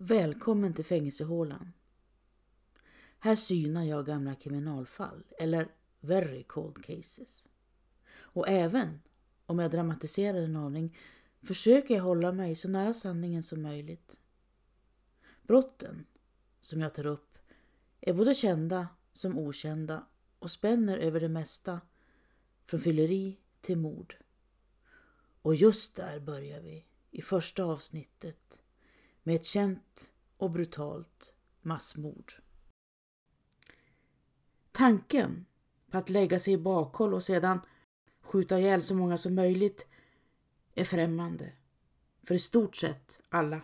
Välkommen till fängelsehålan. Här synar jag gamla kriminalfall, eller very cold cases. Och även om jag dramatiserar en aning försöker jag hålla mig så nära sanningen som möjligt. Brotten som jag tar upp är både kända som okända och spänner över det mesta, från fylleri till mord. Och just där börjar vi, i första avsnittet, med ett känt och brutalt massmord. Tanken på att lägga sig i bakhåll och sedan skjuta ihjäl så många som möjligt är främmande för i stort sett alla.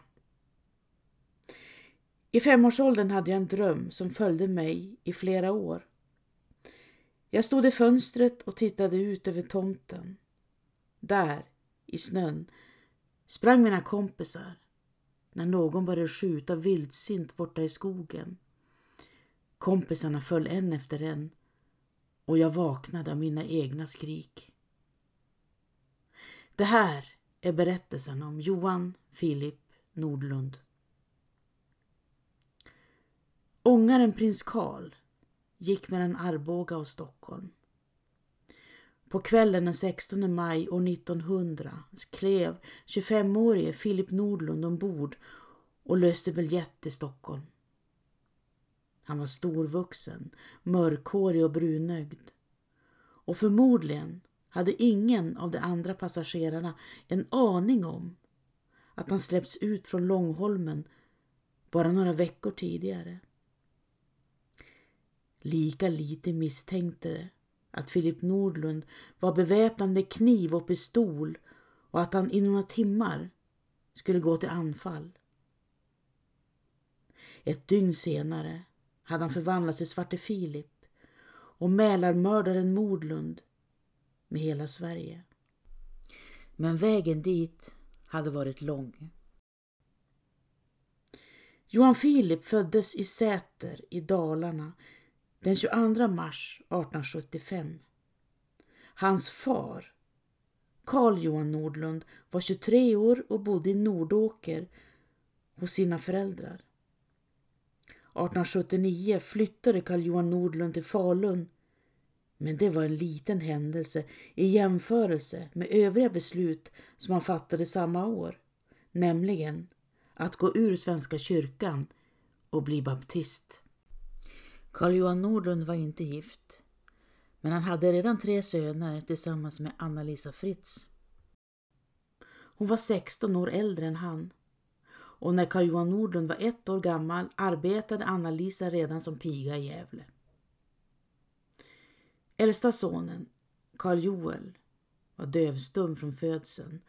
I femårsåldern hade jag en dröm som följde mig i flera år. Jag stod i fönstret och tittade ut över tomten. Där, i snön, sprang mina kompisar när någon började skjuta vildsint borta i skogen. Kompisarna föll en efter en och jag vaknade av mina egna skrik. Det här är berättelsen om Johan Filip Nordlund. Ångaren prins Karl gick mellan Arboga och Stockholm. På kvällen den 16 maj år 1900 klev 25-årige Filip Nordlund ombord och löste biljett till Stockholm. Han var storvuxen, mörkhårig och brunögd. Och förmodligen hade ingen av de andra passagerarna en aning om att han släppts ut från Långholmen bara några veckor tidigare. Lika lite misstänkte det att Filip Nordlund var beväpnad med kniv och pistol och att han inom några timmar skulle gå till anfall. Ett dygn senare hade han förvandlats till Svarte Filip och Mälarmördaren Nordlund med hela Sverige. Men vägen dit hade varit lång. Johan Filip föddes i Säter i Dalarna den 22 mars 1875. Hans far, Carl Johan Nordlund, var 23 år och bodde i Nordåker hos sina föräldrar. 1879 flyttade Carl Johan Nordlund till Falun men det var en liten händelse i jämförelse med övriga beslut som han fattade samma år, nämligen att gå ur Svenska kyrkan och bli baptist. Carl Johan Nordlund var inte gift, men han hade redan tre söner tillsammans med Anna-Lisa Fritz. Hon var 16 år äldre än han och när Carl Johan Nordlund var ett år gammal arbetade Anna-Lisa redan som piga i Gävle. Äldsta sonen, Karl Joel, var dövstum från födseln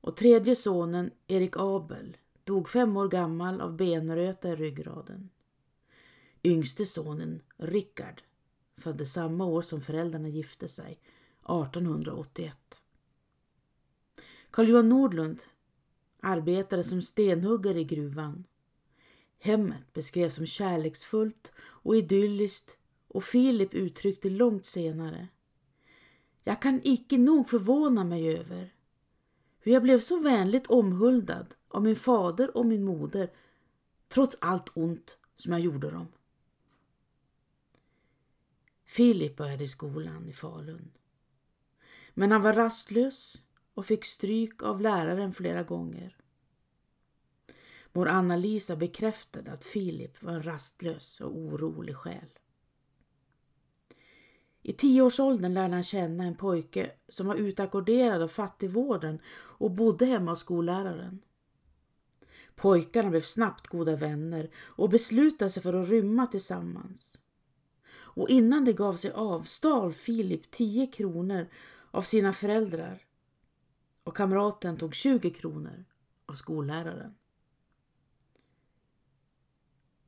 och tredje sonen, Erik Abel, dog fem år gammal av benröta i ryggraden. Yngste sonen, Rickard, föddes samma år som föräldrarna gifte sig, 1881. Karl Johan Nordlund arbetade som stenhuggare i gruvan. Hemmet beskrevs som kärleksfullt och idylliskt och Filip uttryckte långt senare. Jag kan icke nog förvåna mig över hur jag blev så vänligt omhuldad av min fader och min moder trots allt ont som jag gjorde dem. Filip började skolan i Falun. Men han var rastlös och fick stryk av läraren flera gånger. Mor Anna-Lisa bekräftade att Filip var en rastlös och orolig själ. I tioårsåldern lärde han känna en pojke som var utackorderad av fattigvården och bodde hemma hos skolläraren. Pojkarna blev snabbt goda vänner och beslutade sig för att rymma tillsammans. Och innan de gav sig av stal Filip 10 kronor av sina föräldrar och kamraten tog 20 kronor av skolläraren.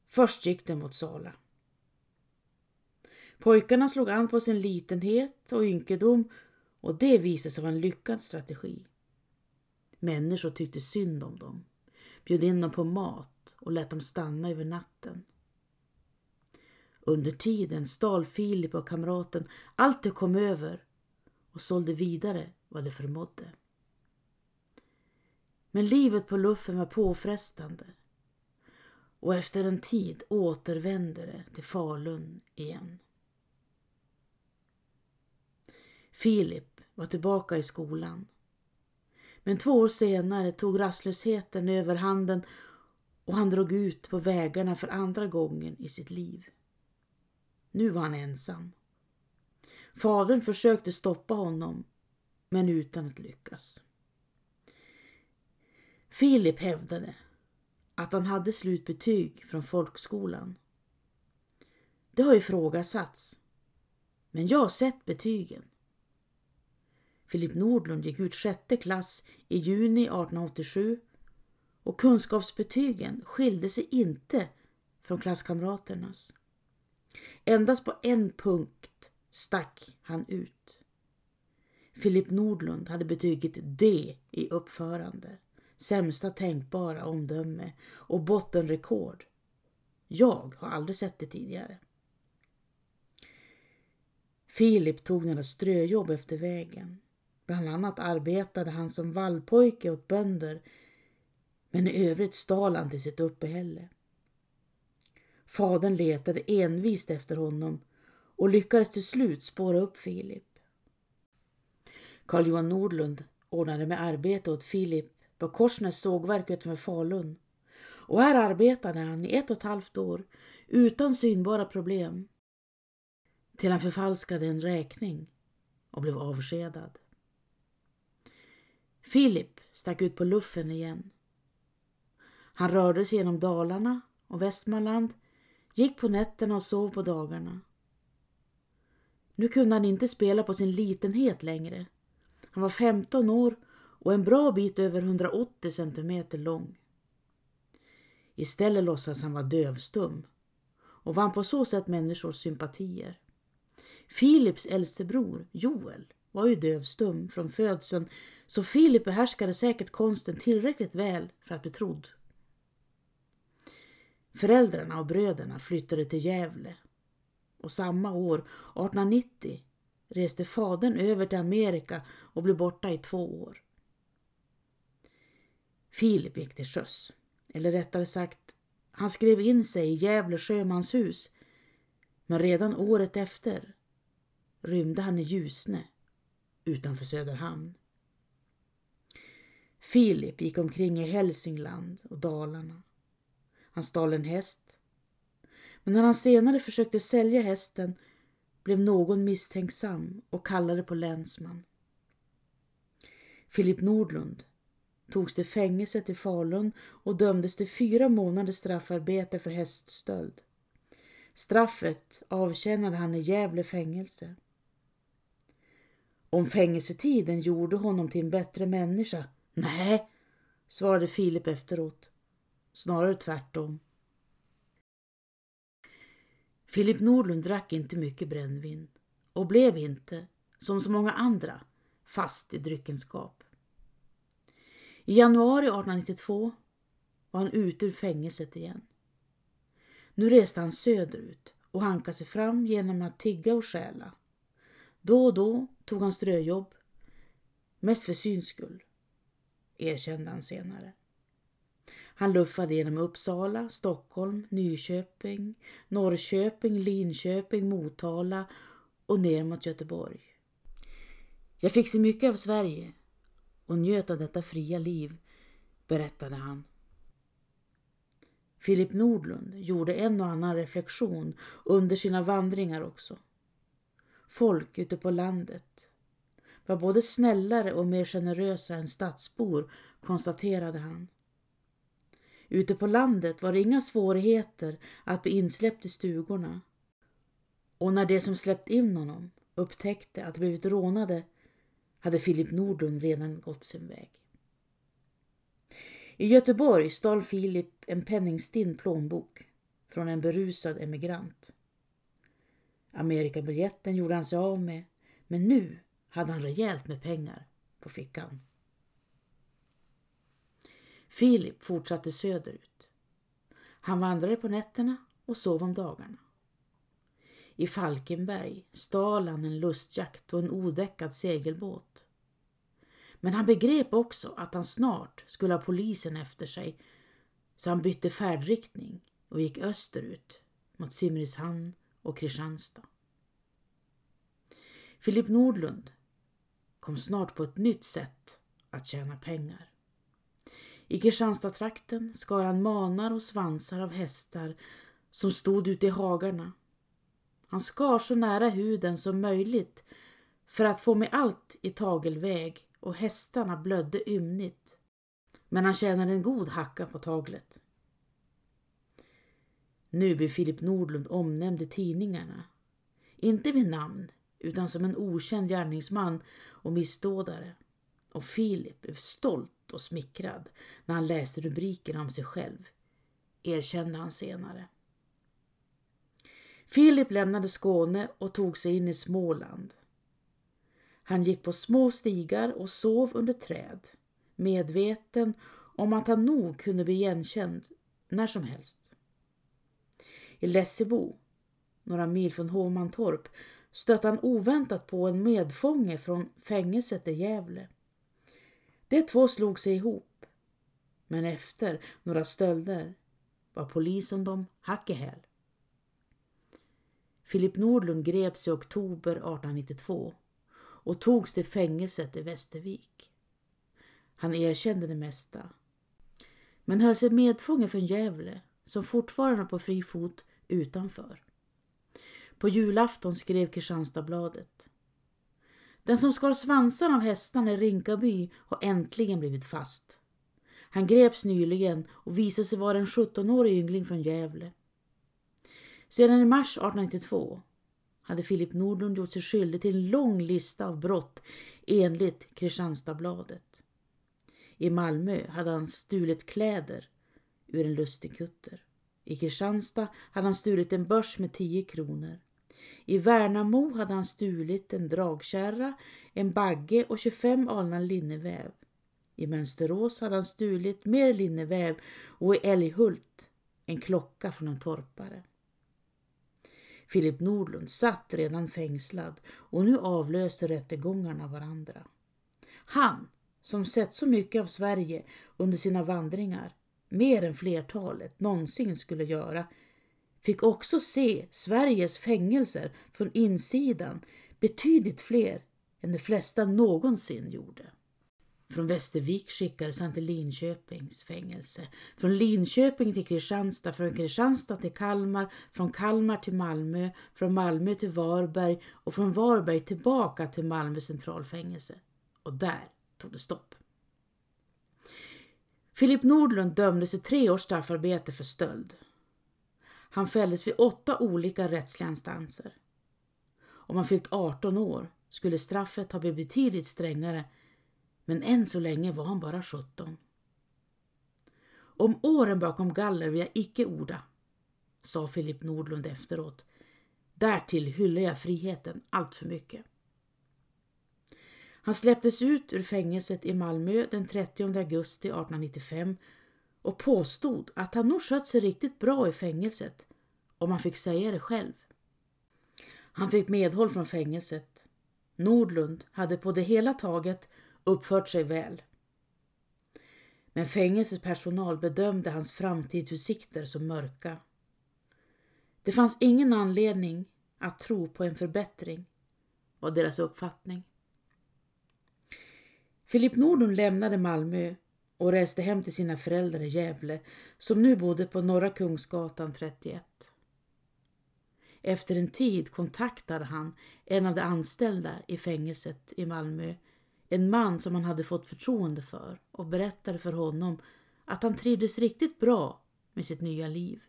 Först gick det mot Sala. Pojkarna slog an på sin litenhet och ynkedom och det visade sig vara en lyckad strategi. Människor tyckte synd om dem, bjöd in dem på mat och lät dem stanna över natten. Under tiden stal Filip och kamraten allt de kom över och sålde vidare vad de förmådde. Men livet på luffen var påfrestande och efter en tid återvände de till Falun igen. Filip var tillbaka i skolan. Men två år senare tog rastlösheten över handen och han drog ut på vägarna för andra gången i sitt liv. Nu var han ensam. Fadern försökte stoppa honom, men utan att lyckas. Filip hävdade att han hade slutbetyg från folkskolan. Det har ifrågasatts, men jag har sett betygen. Filip Nordlund gick ut sjätte klass i juni 1887 och kunskapsbetygen skilde sig inte från klasskamraternas. Endast på en punkt stack han ut. Filip Nordlund hade betyget D i uppförande, sämsta tänkbara omdöme och bottenrekord. Jag har aldrig sett det tidigare. Filip tog några ströjobb efter vägen. Bland annat arbetade han som vallpojke åt bönder men i övrigt stal han till sitt uppehälle. Fadern letade envist efter honom och lyckades till slut spåra upp Filip. Carl Johan Nordlund ordnade med arbete åt Filip på Korsnäs sågverk utanför Falun. Och här arbetade han i ett och ett halvt år utan synbara problem. Till han förfalskade en räkning och blev avskedad. Filip stack ut på luffen igen. Han rörde sig genom Dalarna och Västmanland, gick på nätterna och sov på dagarna. Nu kunde han inte spela på sin litenhet längre. Han var 15 år och en bra bit över 180 centimeter lång. Istället låtsas han vara dövstum och vann på så sätt människors sympatier. Philips äldste bror, Joel, var ju dövstum från födseln så Filip behärskade säkert konsten tillräckligt väl för att bli trodd. Föräldrarna och bröderna flyttade till Gävle och samma år, 1890, reste fadern över till Amerika och blev borta i två år. Filip gick till sjöss, eller rättare sagt, han skrev in sig i Gävle sjömanshus, men redan året efter rymde han i Ljusne utanför Söderhamn. Filip gick omkring i Hälsingland och Dalarna. Han stal en häst. Men när han senare försökte sälja hästen blev någon misstänksam och kallade på länsman. Filip Nordlund togs till fängelset i Falun och dömdes till fyra månaders straffarbete för häststöld. Straffet avtjänade han i Gävle fängelse. Om fängelsetiden gjorde honom till en bättre människa? Nej, svarade Filip efteråt. Snarare tvärtom. Filip Nordlund drack inte mycket brännvin och blev inte, som så många andra, fast i dryckenskap. I januari 1892 var han ute ur fängelset igen. Nu reste han söderut och hankade sig fram genom att tigga och stjäla. Då och då tog han ströjobb, mest för syns skull, erkände han senare. Han luffade genom Uppsala, Stockholm, Nyköping, Norrköping, Linköping, Motala och ner mot Göteborg. Jag fick se mycket av Sverige och njöt av detta fria liv, berättade han. Filip Nordlund gjorde en och annan reflektion under sina vandringar också. Folk ute på landet var både snällare och mer generösa än stadsbor, konstaterade han. Ute på landet var det inga svårigheter att bli insläppt i stugorna. Och när de som släppt in honom upptäckte att de blivit rånade hade Filip Nordlund redan gått sin väg. I Göteborg stal Filip en penningstinn plånbok från en berusad emigrant. Amerikabiljetten gjorde han sig av med, men nu hade han rejält med pengar på fickan. Filip fortsatte söderut. Han vandrade på nätterna och sov om dagarna. I Falkenberg stal han en lustjakt och en odäckad segelbåt. Men han begrep också att han snart skulle ha polisen efter sig så han bytte färdriktning och gick österut mot Simrishamn och Kristianstad. Filip Nordlund kom snart på ett nytt sätt att tjäna pengar. I Kristianstadstrakten skar han manar och svansar av hästar som stod ute i hagarna. Han skar så nära huden som möjligt för att få med allt i tagelväg och hästarna blödde ymnigt. Men han tjänade en god hacka på taglet. Nu blir Filip Nordlund omnämnd i tidningarna. Inte vid namn, utan som en okänd gärningsman och missdådare. Och Filip blev stolt och smickrad när han läste rubrikerna om sig själv, erkände han senare. Filip lämnade Skåne och tog sig in i Småland. Han gick på små stigar och sov under träd, medveten om att han nog kunde bli igenkänd när som helst. I Lessebo, några mil från Hovmantorp, stötte han oväntat på en medfånge från fängelset i Gävle. De två slog sig ihop, men efter några stölder var polisen dem hack i häl. Filip Nordlund greps i oktober 1892 och togs till fängelset i Västervik. Han erkände det mesta, men höll sig medfången från Gävle som fortfarande på fri fot utanför. På julafton skrev Kristianstadsbladet. Den som skar svansarna av hästarna i Rinkaby har äntligen blivit fast. Han greps nyligen och visade sig vara en 17-årig yngling från Gävle. Sedan i mars 1892 hade Filip Nordlund gjort sig skyldig till en lång lista av brott enligt Kristianstadsbladet. I Malmö hade han stulit kläder ur en lustigkutter. I Kristianstad hade han stulit en börs med 10 kronor. I Värnamo hade han stulit en dragkärra, en bagge och 25 alnar linneväv. I Mönsterås hade han stulit mer linneväv och i Älghult en klocka från en torpare. Filip Nordlund satt redan fängslad och nu avlöste rättegångarna varandra. Han, som sett så mycket av Sverige under sina vandringar, mer än flertalet någonsin skulle göra, fick också se Sveriges fängelser från insidan, betydligt fler än de flesta någonsin gjorde. Från Västervik skickades han till Linköpings fängelse. Från Linköping till Kristianstad, från Kristianstad till Kalmar, från Kalmar till Malmö, från Malmö till Varberg och från Varberg tillbaka till Malmö centralfängelse. Och där tog det stopp. Filip Nordlund dömdes till tre års straffarbete för stöld. Han fälldes vid åtta olika rättsliga instanser. Om han fyllt 18 år skulle straffet ha blivit betydligt strängare men än så länge var han bara 17. Om åren bakom galler vill jag icke orda, sa Filip Nordlund efteråt. Därtill hyllar jag friheten allt för mycket. Han släpptes ut ur fängelset i Malmö den 30 augusti 1895 och påstod att han nog skött sig riktigt bra i fängelset, om han fick säga det själv. Han fick medhåll från fängelset. Nordlund hade på det hela taget uppfört sig väl. Men fängelsets personal bedömde hans framtidsutsikter som mörka. Det fanns ingen anledning att tro på en förbättring, var deras uppfattning. Filip Nordlund lämnade Malmö och reste hem till sina föräldrar i Gävle som nu bodde på Norra Kungsgatan 31. Efter en tid kontaktade han en av de anställda i fängelset i Malmö en man som han hade fått förtroende för och berättade för honom att han trivdes riktigt bra med sitt nya liv.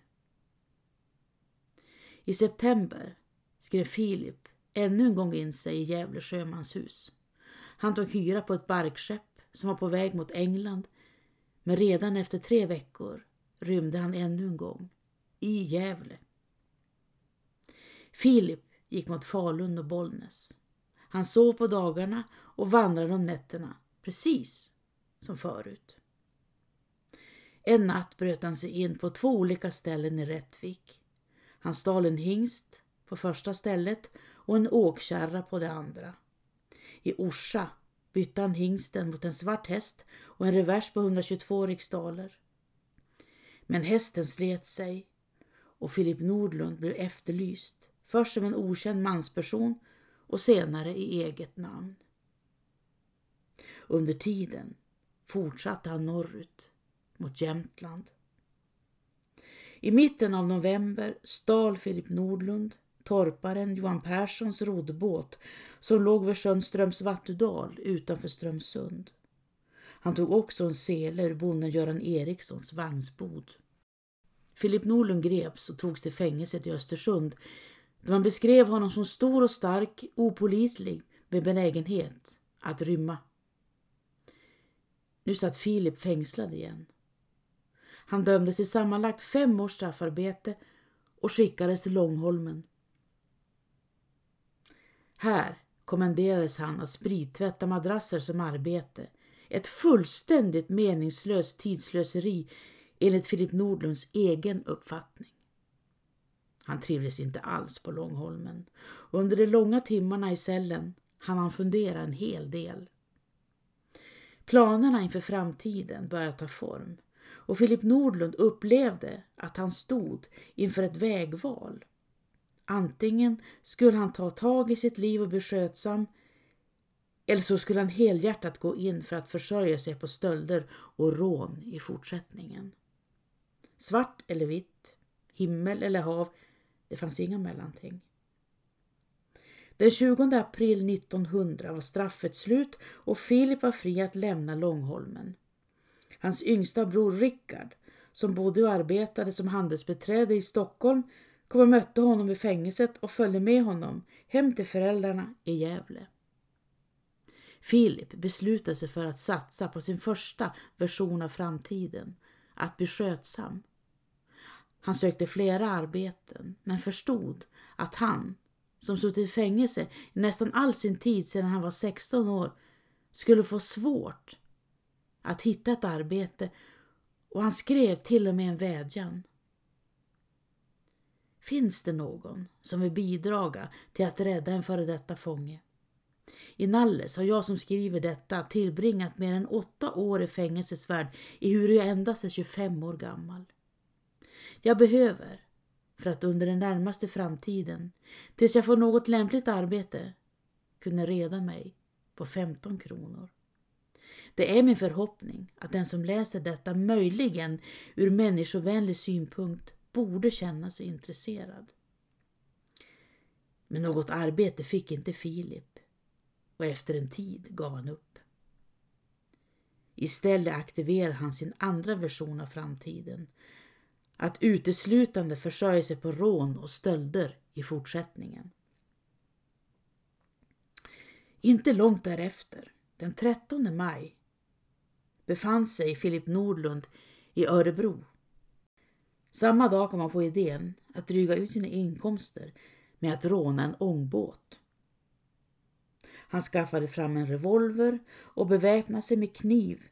I september skrev Filip ännu en gång in sig i Gävle sjömanshus. Han tog hyra på ett barkskepp som var på väg mot England men redan efter tre veckor rymde han ännu en gång, i Gävle. Filip gick mot Falun och Bollnäs. Han sov på dagarna och vandrade om nätterna, precis som förut. En natt bröt han sig in på två olika ställen i Rättvik. Han stal en hingst på första stället och en åkkärra på det andra. I Orsa bytte han hingsten mot en svart häst och en revers på 122 riksdaler. Men hästen slet sig och Filip Nordlund blev efterlyst, först som en okänd mansperson och senare i eget namn. Under tiden fortsatte han norrut mot Jämtland. I mitten av november stal Filip Nordlund torparen Johan Perssons roddbåt som låg vid sjön Strömsvattudal utanför Strömsund. Han tog också en sele ur bonden Göran Erikssons vagnsbod. Filip Norlund greps och togs till fängelset i Östersund där man beskrev honom som stor och stark, opolitlig med benägenhet att rymma. Nu satt Filip fängslad igen. Han dömdes till sammanlagt fem års straffarbete och skickades till Långholmen. Här kommenderades han att sprittvätta madrasser som arbete. Ett fullständigt meningslöst tidslöseri enligt Filip Nordlunds egen uppfattning. Han trivdes inte alls på Långholmen. Under de långa timmarna i cellen hann han fundera en hel del. Planerna inför framtiden började ta form och Filip Nordlund upplevde att han stod inför ett vägval. Antingen skulle han ta tag i sitt liv och bli skötsam eller så skulle han helhjärtat gå in för att försörja sig på stölder och rån i fortsättningen. Svart eller vitt, himmel eller hav, det fanns inga mellanting. Den 20 april 1900 var straffet slut och Filip var fri att lämna Långholmen. Hans yngsta bror Rickard, som bodde och arbetade som handelsbeträde i Stockholm, kom och mötte honom i fängelset och följde med honom hem till föräldrarna i Gävle. Filip beslutade sig för att satsa på sin första version av framtiden, att bli skötsam. Han sökte flera arbeten men förstod att han, som suttit i fängelse nästan all sin tid sedan han var 16 år, skulle få svårt att hitta ett arbete och han skrev till och med en vädjan. Finns det någon som vill bidraga till att rädda en före detta fånge? I Nalles har jag som skriver detta tillbringat mer än åtta år i fängelsesvärld i hur jag endast är 25 år gammal. Jag behöver, för att under den närmaste framtiden, tills jag får något lämpligt arbete, kunna reda mig på 15 kronor. Det är min förhoppning att den som läser detta möjligen ur människovänlig synpunkt borde känna sig intresserad. Men något arbete fick inte Filip och efter en tid gav han upp. Istället aktiverar han sin andra version av framtiden. Att uteslutande försörja sig på rån och stölder i fortsättningen. Inte långt därefter, den 13 maj, befann sig Filip Nordlund i Örebro samma dag kom han på idén att dryga ut sina inkomster med att råna en ångbåt. Han skaffade fram en revolver och beväpnade sig med kniv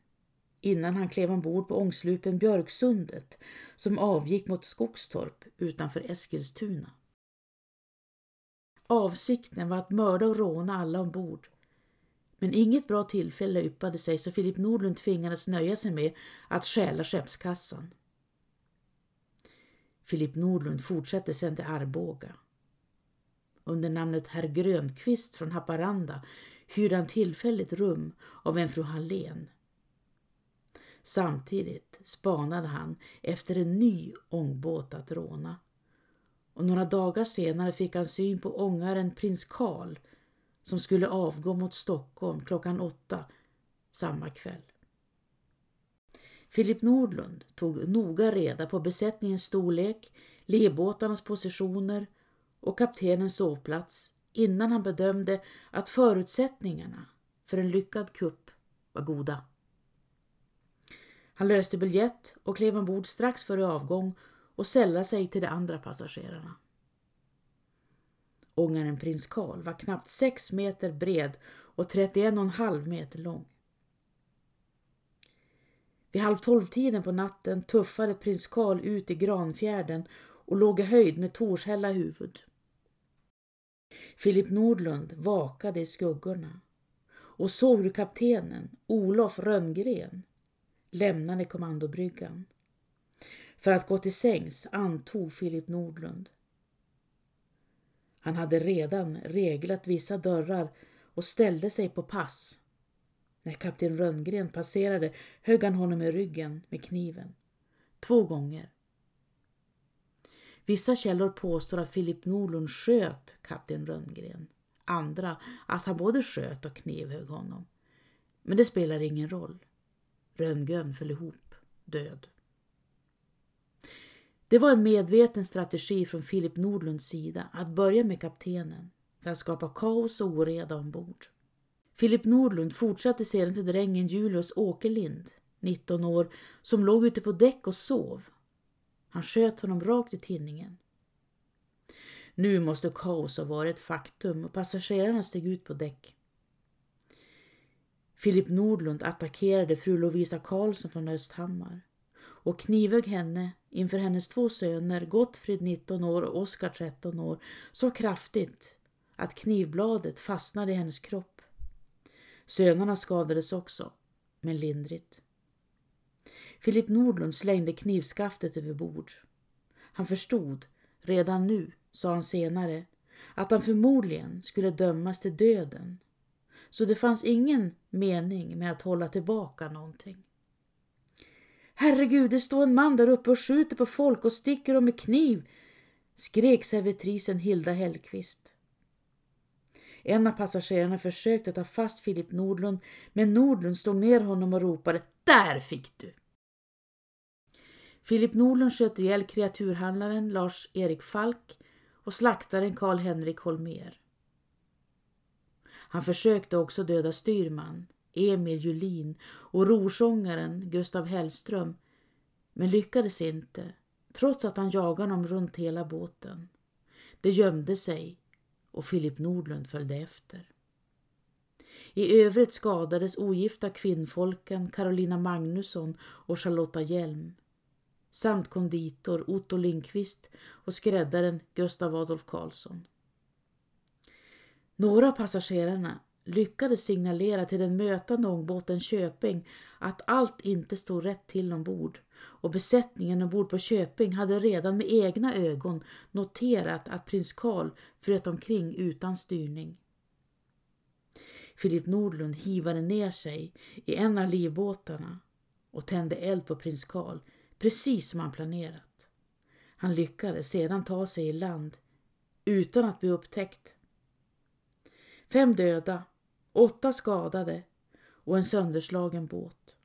innan han klev ombord på ångslupen Björksundet som avgick mot Skogstorp utanför Eskilstuna. Avsikten var att mörda och råna alla ombord. Men inget bra tillfälle yppade sig så Filip Nordlund tvingades nöja sig med att stjäla skeppskassan. Filip Nordlund fortsätter sedan till Arboga. Under namnet herr Grönqvist från Haparanda hyrde han tillfälligt rum av en fru Hallén. Samtidigt spanade han efter en ny ångbåt att råna. Och några dagar senare fick han syn på ångaren prins Karl som skulle avgå mot Stockholm klockan åtta samma kväll. Filip Nordlund tog noga reda på besättningens storlek, livbåtarnas positioner och kaptenens sovplats innan han bedömde att förutsättningarna för en lyckad kupp var goda. Han löste biljett och klev ombord strax före avgång och sällade sig till de andra passagerarna. Ångaren Prins Karl var knappt 6 meter bred och 31,5 meter lång. Vid halv tolv-tiden på natten tuffade prins Karl ut i Granfjärden och låg i höjd med Torshälla huvud. Filip Nordlund vakade i skuggorna och såg hur kaptenen Olof Rönngren lämnade kommandobryggan. för att gå till sängs antog Filip Nordlund. Han hade redan reglat vissa dörrar och ställde sig på pass. När kapten Rönngren passerade högg han honom i ryggen med kniven. Två gånger. Vissa källor påstår att Filip Nordlund sköt kapten Rönngren. Andra att han både sköt och knivhögg honom. Men det spelar ingen roll. Rönngren föll ihop, död. Det var en medveten strategi från Filip Nordlunds sida att börja med kaptenen för att skapa kaos och oreda ombord. Filip Nordlund fortsatte sedan till drängen Julius Åkerlind, 19 år, som låg ute på däck och sov. Han sköt honom rakt i tinningen. Nu måste kaos ha varit ett faktum och passagerarna steg ut på däck. Filip Nordlund attackerade fru Lovisa Karlsson från Östhammar och knivhögg henne inför hennes två söner Gottfrid 19 år och Oskar 13 år så kraftigt att knivbladet fastnade i hennes kropp. Sönerna skadades också, men lindrigt. Filip Nordlund slängde knivskaftet över bord. Han förstod, redan nu, sa han senare, att han förmodligen skulle dömas till döden. Så det fanns ingen mening med att hålla tillbaka någonting. Herregud, det står en man där uppe och skjuter på folk och sticker dem med kniv, skrek servitrisen Hilda Hellqvist. En av passagerarna försökte ta fast Filip Nordlund, men Nordlund slog ner honom och ropade Där fick du! Filip Nordlund sköt ihjäl kreaturhandlaren Lars-Erik Falk och slaktaren Karl-Henrik Holmer. Han försökte också döda styrman, Emil Julin och rorsångaren Gustav Hellström, men lyckades inte, trots att han jagade dem runt hela båten. De gömde sig och Filip Nordlund följde efter. I övrigt skadades ogifta kvinnfolken Carolina Magnusson och Charlotta Hjelm samt konditor Otto Lindqvist och skräddaren Gustav Adolf Karlsson. Några av passagerarna lyckades signalera till den mötande ångbåten Köping att allt inte stod rätt till ombord och besättningen ombord på Köping hade redan med egna ögon noterat att prins Karl flöt omkring utan styrning. Filip Nordlund hivade ner sig i en av livbåtarna och tände eld på prins Karl precis som han planerat. Han lyckades sedan ta sig i land utan att bli upptäckt. Fem döda, åtta skadade och en sönderslagen båt.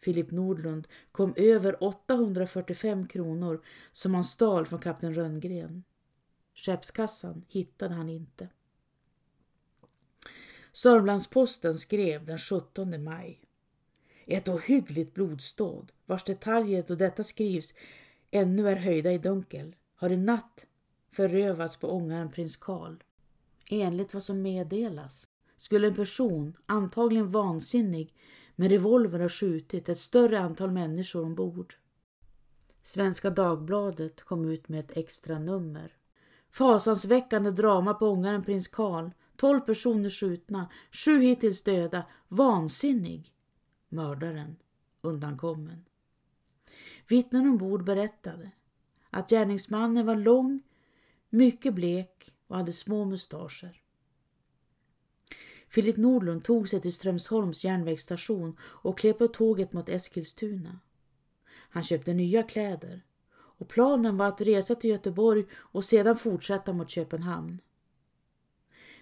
Filip Nordlund kom över 845 kronor som han stal från kapten Rönngren. Skeppskassan hittade han inte. Sörmlandsposten skrev den 17 maj. Ett ohyggligt blodståd, vars detaljer då detta skrivs ännu är höjda i dunkel, har i natt förövats på ångaren prins Karl. Enligt vad som meddelas skulle en person, antagligen vansinnig, med revolver har skjutit ett större antal människor ombord. Svenska Dagbladet kom ut med ett extra nummer. Fasansväckande drama på ångaren prins Karl. 12 personer skjutna, sju hittills döda, vansinnig. Mördaren undankommen. Vittnen ombord berättade att gärningsmannen var lång, mycket blek och hade små mustascher. Filip Nordlund tog sig till Strömsholms järnvägsstation och klev på tåget mot Eskilstuna. Han köpte nya kläder och planen var att resa till Göteborg och sedan fortsätta mot Köpenhamn.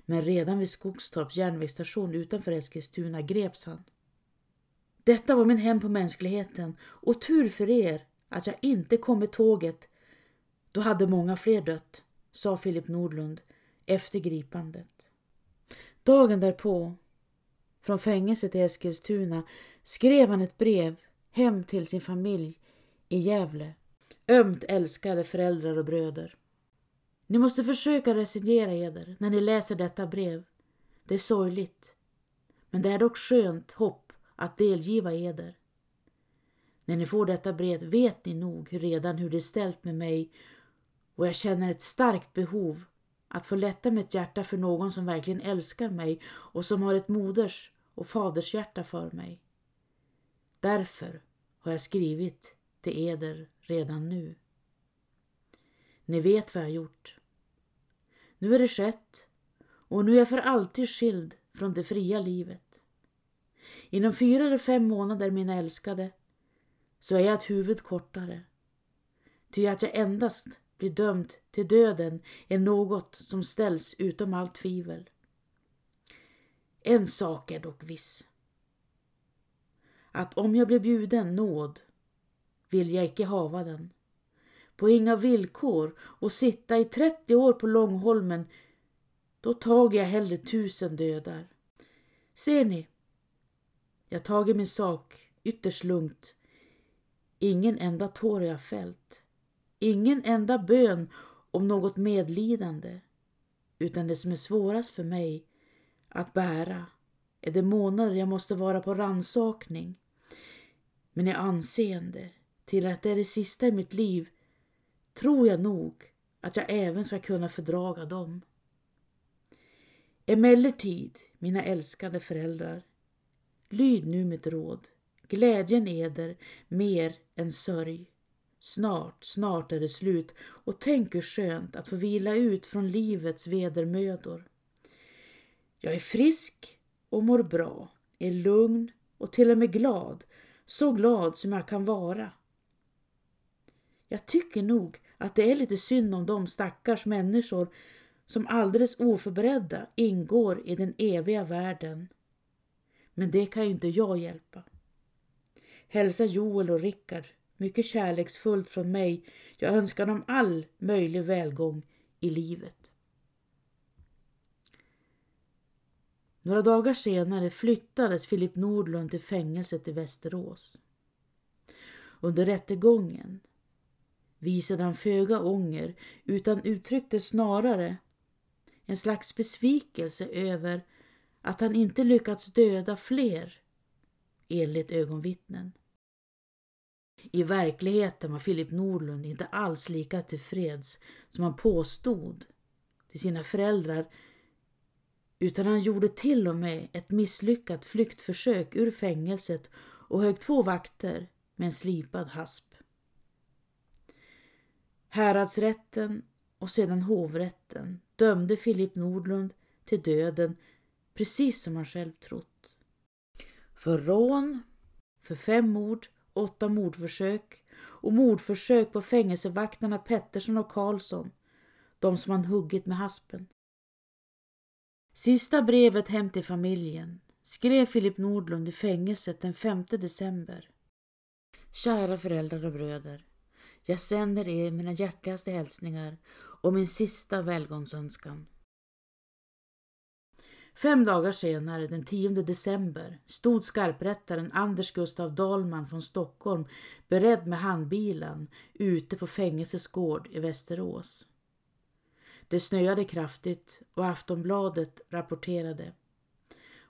Men redan vid Skogstorps järnvägsstation utanför Eskilstuna greps han. Detta var min hem på mänskligheten och tur för er att jag inte kom med tåget. Då hade många fler dött, sa Filip Nordlund efter gripandet. Dagen därpå, från fängelset i Eskilstuna, skrev han ett brev hem till sin familj i Gävle. Ömt älskade föräldrar och bröder. Ni måste försöka resignera eder när ni läser detta brev. Det är sorgligt. Men det är dock skönt hopp att delgiva eder. När ni får detta brev vet ni nog redan hur det är ställt med mig och jag känner ett starkt behov att få lätta mitt hjärta för någon som verkligen älskar mig och som har ett moders och fadershjärta för mig. Därför har jag skrivit till eder redan nu. Ni vet vad jag gjort. Nu är det skett och nu är jag för alltid skild från det fria livet. Inom fyra eller fem månader, mina älskade, så är jag ett huvud kortare. Ty att jag endast blir dömd till döden är något som ställs utom allt tvivel. En sak är dock viss. Att om jag blir bjuden nåd vill jag icke hava den. På inga villkor och sitta i 30 år på Långholmen då tager jag hellre tusen dödar. Ser ni? Jag tager min sak ytterst lugnt. Ingen enda tår jag fällt. Ingen enda bön om något medlidande. Utan det som är svårast för mig att bära är de månader jag måste vara på ransakning. Men i anseende till att det är det sista i mitt liv tror jag nog att jag även ska kunna fördraga dem. Emellertid, mina älskade föräldrar, lyd nu mitt råd. Glädjen eder mer än sörj. Snart, snart är det slut och tänk hur skönt att få vila ut från livets vedermödor. Jag är frisk och mår bra, är lugn och till och med glad, så glad som jag kan vara. Jag tycker nog att det är lite synd om de stackars människor som alldeles oförberedda ingår i den eviga världen. Men det kan ju inte jag hjälpa. Hälsa Joel och Rickard mycket kärleksfullt från mig. Jag önskar dem all möjlig välgång i livet. Några dagar senare flyttades Filip Nordlund till fängelset i Västerås. Under rättegången visade han föga ånger utan uttryckte snarare en slags besvikelse över att han inte lyckats döda fler, enligt ögonvittnen. I verkligheten var Filip Nordlund inte alls lika tillfreds som han påstod till sina föräldrar utan han gjorde till och med ett misslyckat flyktförsök ur fängelset och högg två vakter med en slipad hasp. Häradsrätten och sedan hovrätten dömde Filip Nordlund till döden precis som han själv trott. För rån, för fem mord, åtta mordförsök och mordförsök på fängelsevakterna Pettersson och Karlsson, de som han huggit med haspen. Sista brevet hem till familjen skrev Filip Nordlund i fängelset den 5 december. Kära föräldrar och bröder. Jag sänder er mina hjärtligaste hälsningar och min sista välgångsönskan. Fem dagar senare, den 10 december, stod skarprättaren Anders Gustav Dahlman från Stockholm beredd med handbilen ute på fängelsets gård i Västerås. Det snöade kraftigt och Aftonbladet rapporterade.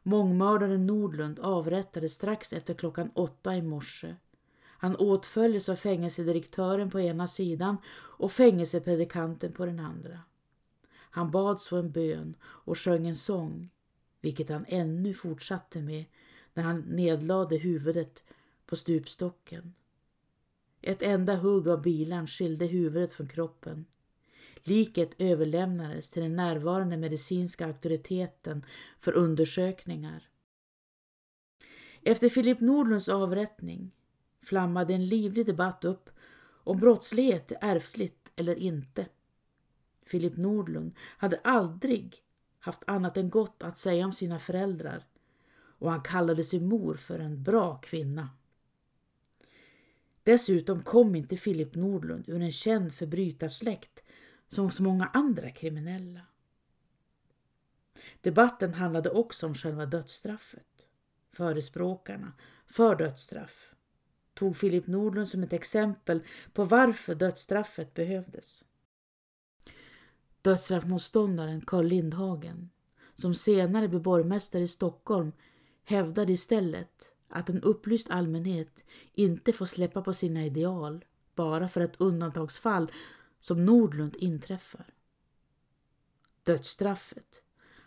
Mångmördaren Nordlund avrättades strax efter klockan åtta i morse. Han åtföljdes av fängelsedirektören på ena sidan och fängelsepredikanten på den andra. Han bad så en bön och sjöng en sång, vilket han ännu fortsatte med när han nedlade huvudet på stupstocken. Ett enda hugg av bilan skilde huvudet från kroppen. Liket överlämnades till den närvarande medicinska auktoriteten för undersökningar. Efter Filip Nordlunds avrättning flammade en livlig debatt upp om brottslighet är ärftligt eller inte. Filip Nordlund hade aldrig haft annat än gott att säga om sina föräldrar och han kallade sin mor för en bra kvinna. Dessutom kom inte Filip Nordlund ur en känd förbrytarsläkt som så många andra kriminella. Debatten handlade också om själva dödsstraffet. Förespråkarna för dödsstraff tog Filip Nordlund som ett exempel på varför dödsstraffet behövdes. Dödsstraffmotståndaren Carl Lindhagen, som senare blev borgmästare i Stockholm, hävdade istället att en upplyst allmänhet inte får släppa på sina ideal bara för att undantagsfall som Nordlund inträffar. Dödsstraffet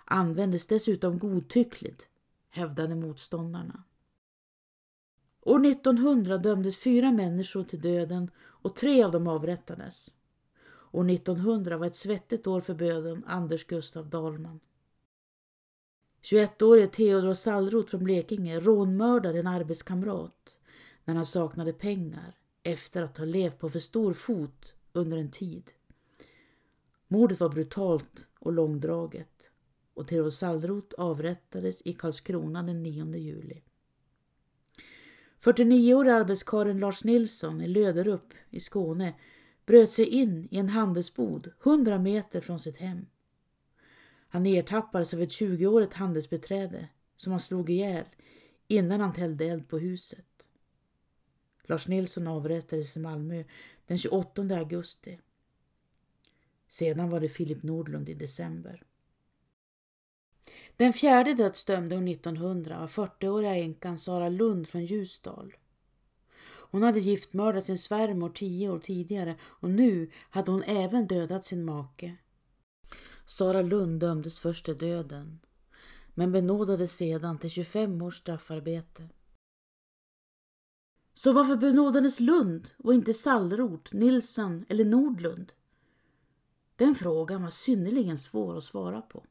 användes dessutom godtyckligt, hävdade motståndarna. År 1900 dömdes fyra människor till döden och tre av dem avrättades. År 1900 var ett svettigt år för böden Anders Gustav Dahlman. 21-årige Theodor Sallroth från Blekinge rånmördade en arbetskamrat när han saknade pengar efter att ha levt på för stor fot under en tid. Mordet var brutalt och långdraget och Theodor Sallroth avrättades i Karlskrona den 9 juli. 49-årige arbetskaren Lars Nilsson i Löderup i Skåne bröt sig in i en handelsbod 100 meter från sitt hem. Han ertappades av ett 20-årigt handelsbeträde som han slog ihjäl innan han tällde eld på huset. Lars Nilsson avrättades i Malmö den 28 augusti. Sedan var det Filip Nordlund i december. Den fjärde dödsdömde år 1900 var 40-åriga änkan Sara Lund från Ljusdal. Hon hade giftmördat sin svärmor tio år tidigare och nu hade hon även dödat sin make. Sara Lund dömdes först till döden men benådades sedan till 25 års straffarbete. Så varför benådades Lund och inte Sallroth, Nilsson eller Nordlund? Den frågan var synnerligen svår att svara på.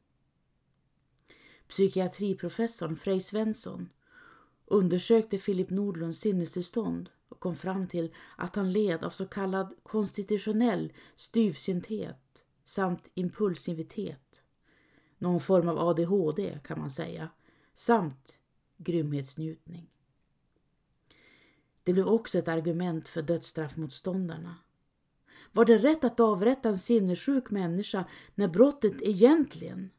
Psykiatriprofessorn Frej Svensson undersökte Filip Nordlunds sinnestillstånd och kom fram till att han led av så kallad konstitutionell styvsynthet samt impulsivitet. Någon form av ADHD kan man säga. Samt grymhetsnjutning. Det blev också ett argument för dödsstraffmotståndarna. Var det rätt att avrätta en sinnessjuk människa när brottet egentligen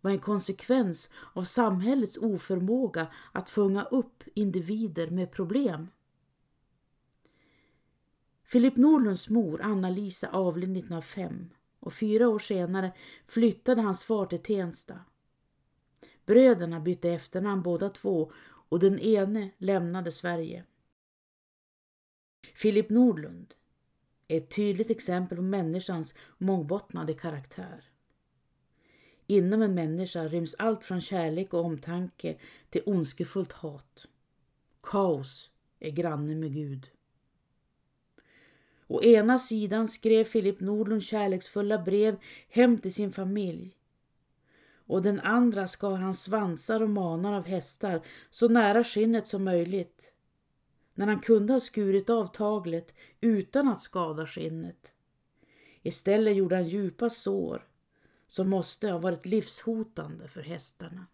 var en konsekvens av samhällets oförmåga att fånga upp individer med problem? Filip Norlunds mor Anna-Lisa avled 1905 och fyra år senare flyttade hans far till Tensta. Bröderna bytte efternamn båda två och den ene lämnade Sverige. Filip Nordlund är ett tydligt exempel på människans mångbottnade karaktär. Inom en människa ryms allt från kärlek och omtanke till ondskefullt hat. Kaos är granne med Gud. Å ena sidan skrev Filip Nordlund kärleksfulla brev hem till sin familj. Och den andra skar han svansar och manar av hästar så nära skinnet som möjligt när han kunde ha skurit av taglet utan att skada skinnet. Istället gjorde han djupa sår som måste ha varit livshotande för hästarna.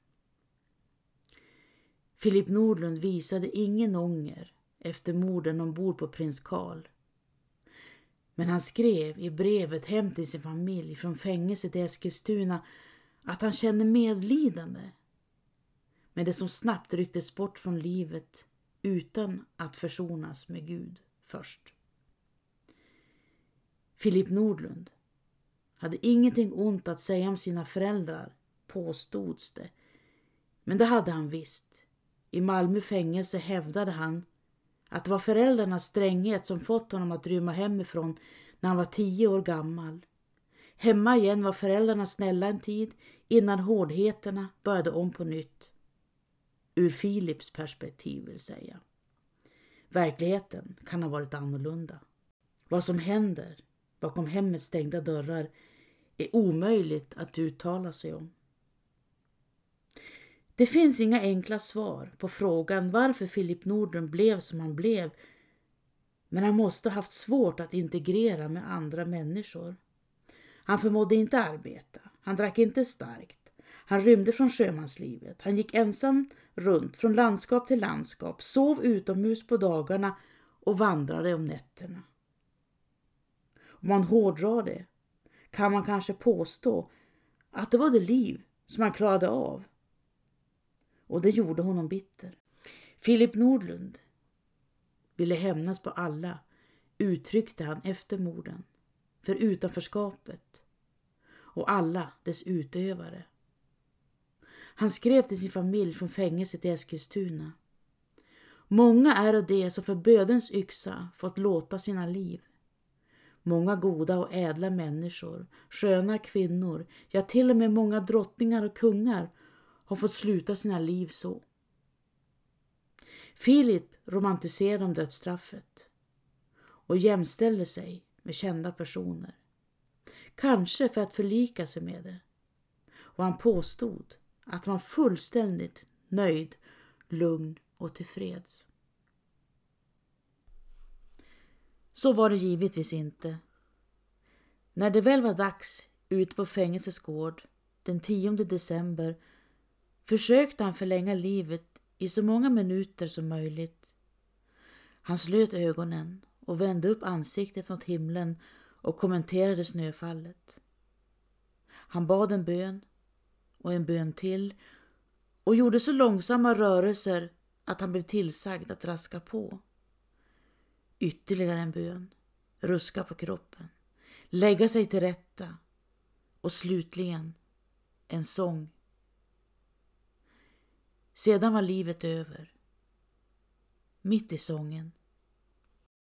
Filip Nordlund visade ingen ånger efter morden ombord på prins Karl. Men han skrev i brevet hem till sin familj från fängelset i Eskilstuna att han kände medlidande med det som snabbt rycktes bort från livet utan att försonas med Gud först. Filip Nordlund hade ingenting ont att säga om sina föräldrar, påstods det. Men det hade han visst. I Malmö fängelse hävdade han att det var föräldrarnas stränghet som fått honom att rymma hemifrån när han var tio år gammal. Hemma igen var föräldrarna snälla en tid innan hårdheterna började om på nytt. Ur Filips perspektiv vill säga. Verkligheten kan ha varit annorlunda. Vad som händer bakom hemmets stängda dörrar är omöjligt att uttala sig om. Det finns inga enkla svar på frågan varför Filip Nordlund blev som han blev men han måste ha haft svårt att integrera med andra människor. Han förmådde inte arbeta, han drack inte starkt, han rymde från sjömanslivet. Han gick ensam runt från landskap till landskap, sov utomhus på dagarna och vandrade om nätterna. Om man hårdrar det kan man kanske påstå att det var det liv som han klarade av. Och det gjorde honom bitter. Filip Nordlund ville hämnas på alla, uttryckte han efter morden, för utanförskapet och alla dess utövare. Han skrev till sin familj från fängelset i Eskilstuna. Många är det som för bödens yxa fått låta sina liv. Många goda och ädla människor, sköna kvinnor, ja till och med många drottningar och kungar har fått sluta sina liv så. Filip romantiserade om dödsstraffet. och jämställde sig med kända personer. Kanske för att förlika sig med det. Och han påstod att han var fullständigt nöjd, lugn och tillfreds. Så var det givetvis inte. När det väl var dags ute på fängelsets gård den 10 december försökte han förlänga livet i så många minuter som möjligt. Han slöt ögonen och vände upp ansiktet mot himlen och kommenterade snöfallet. Han bad en bön och en bön till och gjorde så långsamma rörelser att han blev tillsagd att raska på. Ytterligare en bön, ruska på kroppen, lägga sig till rätta och slutligen en sång. Sedan var livet över. Mitt i sången